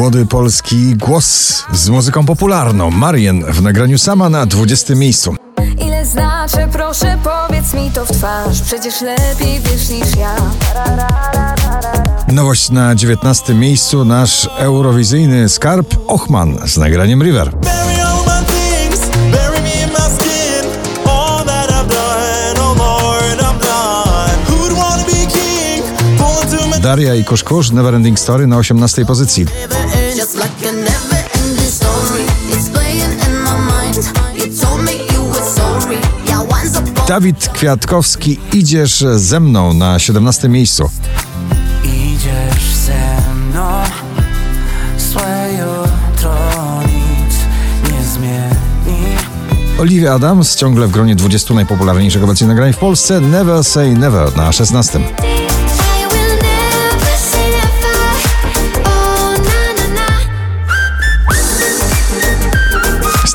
Młody polski głos z muzyką popularną. Marien w nagraniu sama na 20 miejscu. Ile znaczy, proszę powiedz mi to w twarz Przecież lepiej wiesz niż ja Nowość na 19 miejscu nasz eurowizyjny skarb Ochman z nagraniem River. Oh Daria i Kuszkusz Neverending Story na 18 pozycji. Dawid Kwiatkowski Idziesz ze mną na 17 miejscu. Idziesz ze mną, złe jutro nic nie zmieni. Olivia Adams ciągle w gronie 20 najpopularniejszych obecnie nagrań w Polsce Never Say Never na 16.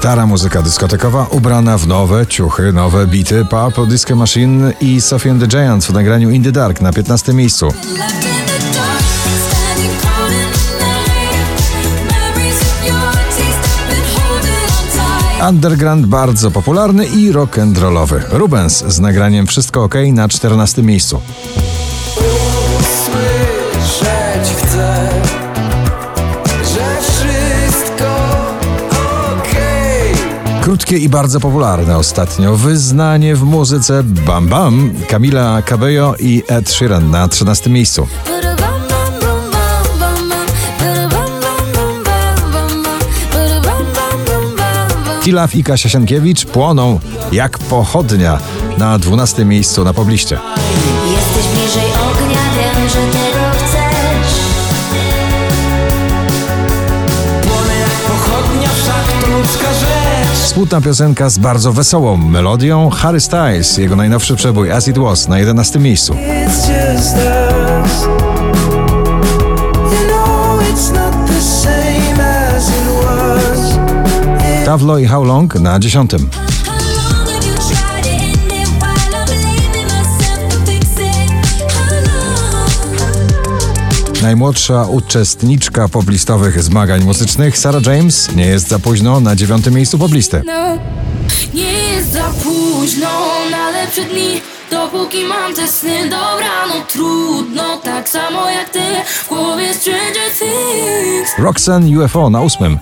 Stara muzyka dyskotekowa ubrana w nowe ciuchy, nowe bity Purple Disco Machine i Sophie and the Giants w nagraniu In the Dark na 15 miejscu. Underground bardzo popularny i rock'n'rollowy. Rubens z nagraniem Wszystko OK na 14 miejscu. Krótkie i bardzo popularne ostatnio wyznanie w muzyce Bam Bam Camila Cabello i Ed Sheeran na 13 miejscu. Tilaf i Kasia Sienkiewicz płoną jak pochodnia na 12 miejscu na pobliście. Jesteś bliżej ognia, wiem, że Smutna piosenka z bardzo wesołą melodią Harry Styles, jego najnowszy przebój As It Was na 11 miejscu. Tavlo i How Long na 10. Najmłodsza uczestniczka poblistowych zmagań muzycznych Sarah James nie jest za późno na 9 miejscu poblisty. No, nie jest za późno na lepsze dni Dopóki mam te sny, dobra, no trudno Tak samo jak ty, w głowie Stranger Things Roxanne UFO na 8.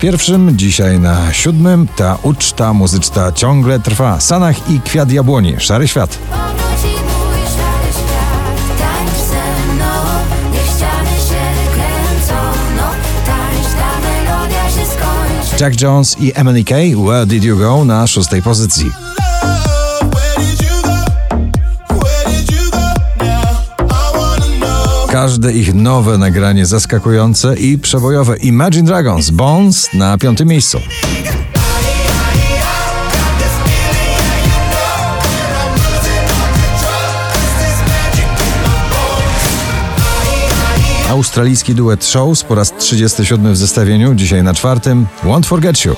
pierwszym, dzisiaj na siódmym. Ta uczta muzyczna ciągle trwa. Sanach i Kwiat Jabłoni. Szary Świat. No, Jack Jones i MNK Where Did You Go na szóstej pozycji. Każde ich nowe nagranie zaskakujące i przebojowe. Imagine Dragons Bones na piątym miejscu. Australijski duet Shows po raz 37 w zestawieniu, dzisiaj na czwartym Won't Forget You.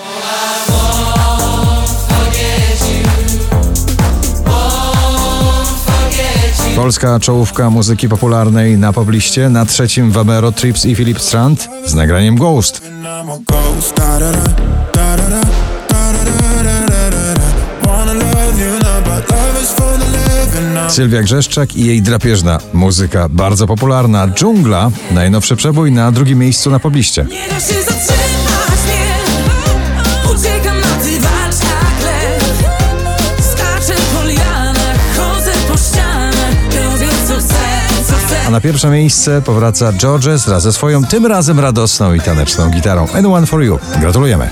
Polska czołówka muzyki popularnej na pobliście, na trzecim Wamero, Trips i Filip Strand z nagraniem Ghost. Sylwia Grzeszczak i jej drapieżna muzyka bardzo popularna. Dżungla, najnowszy przebój na drugim miejscu na pobliście. Na pierwsze miejsce powraca Georges wraz ze swoją tym razem radosną i taneczną gitarą. Anyone for You. Gratulujemy.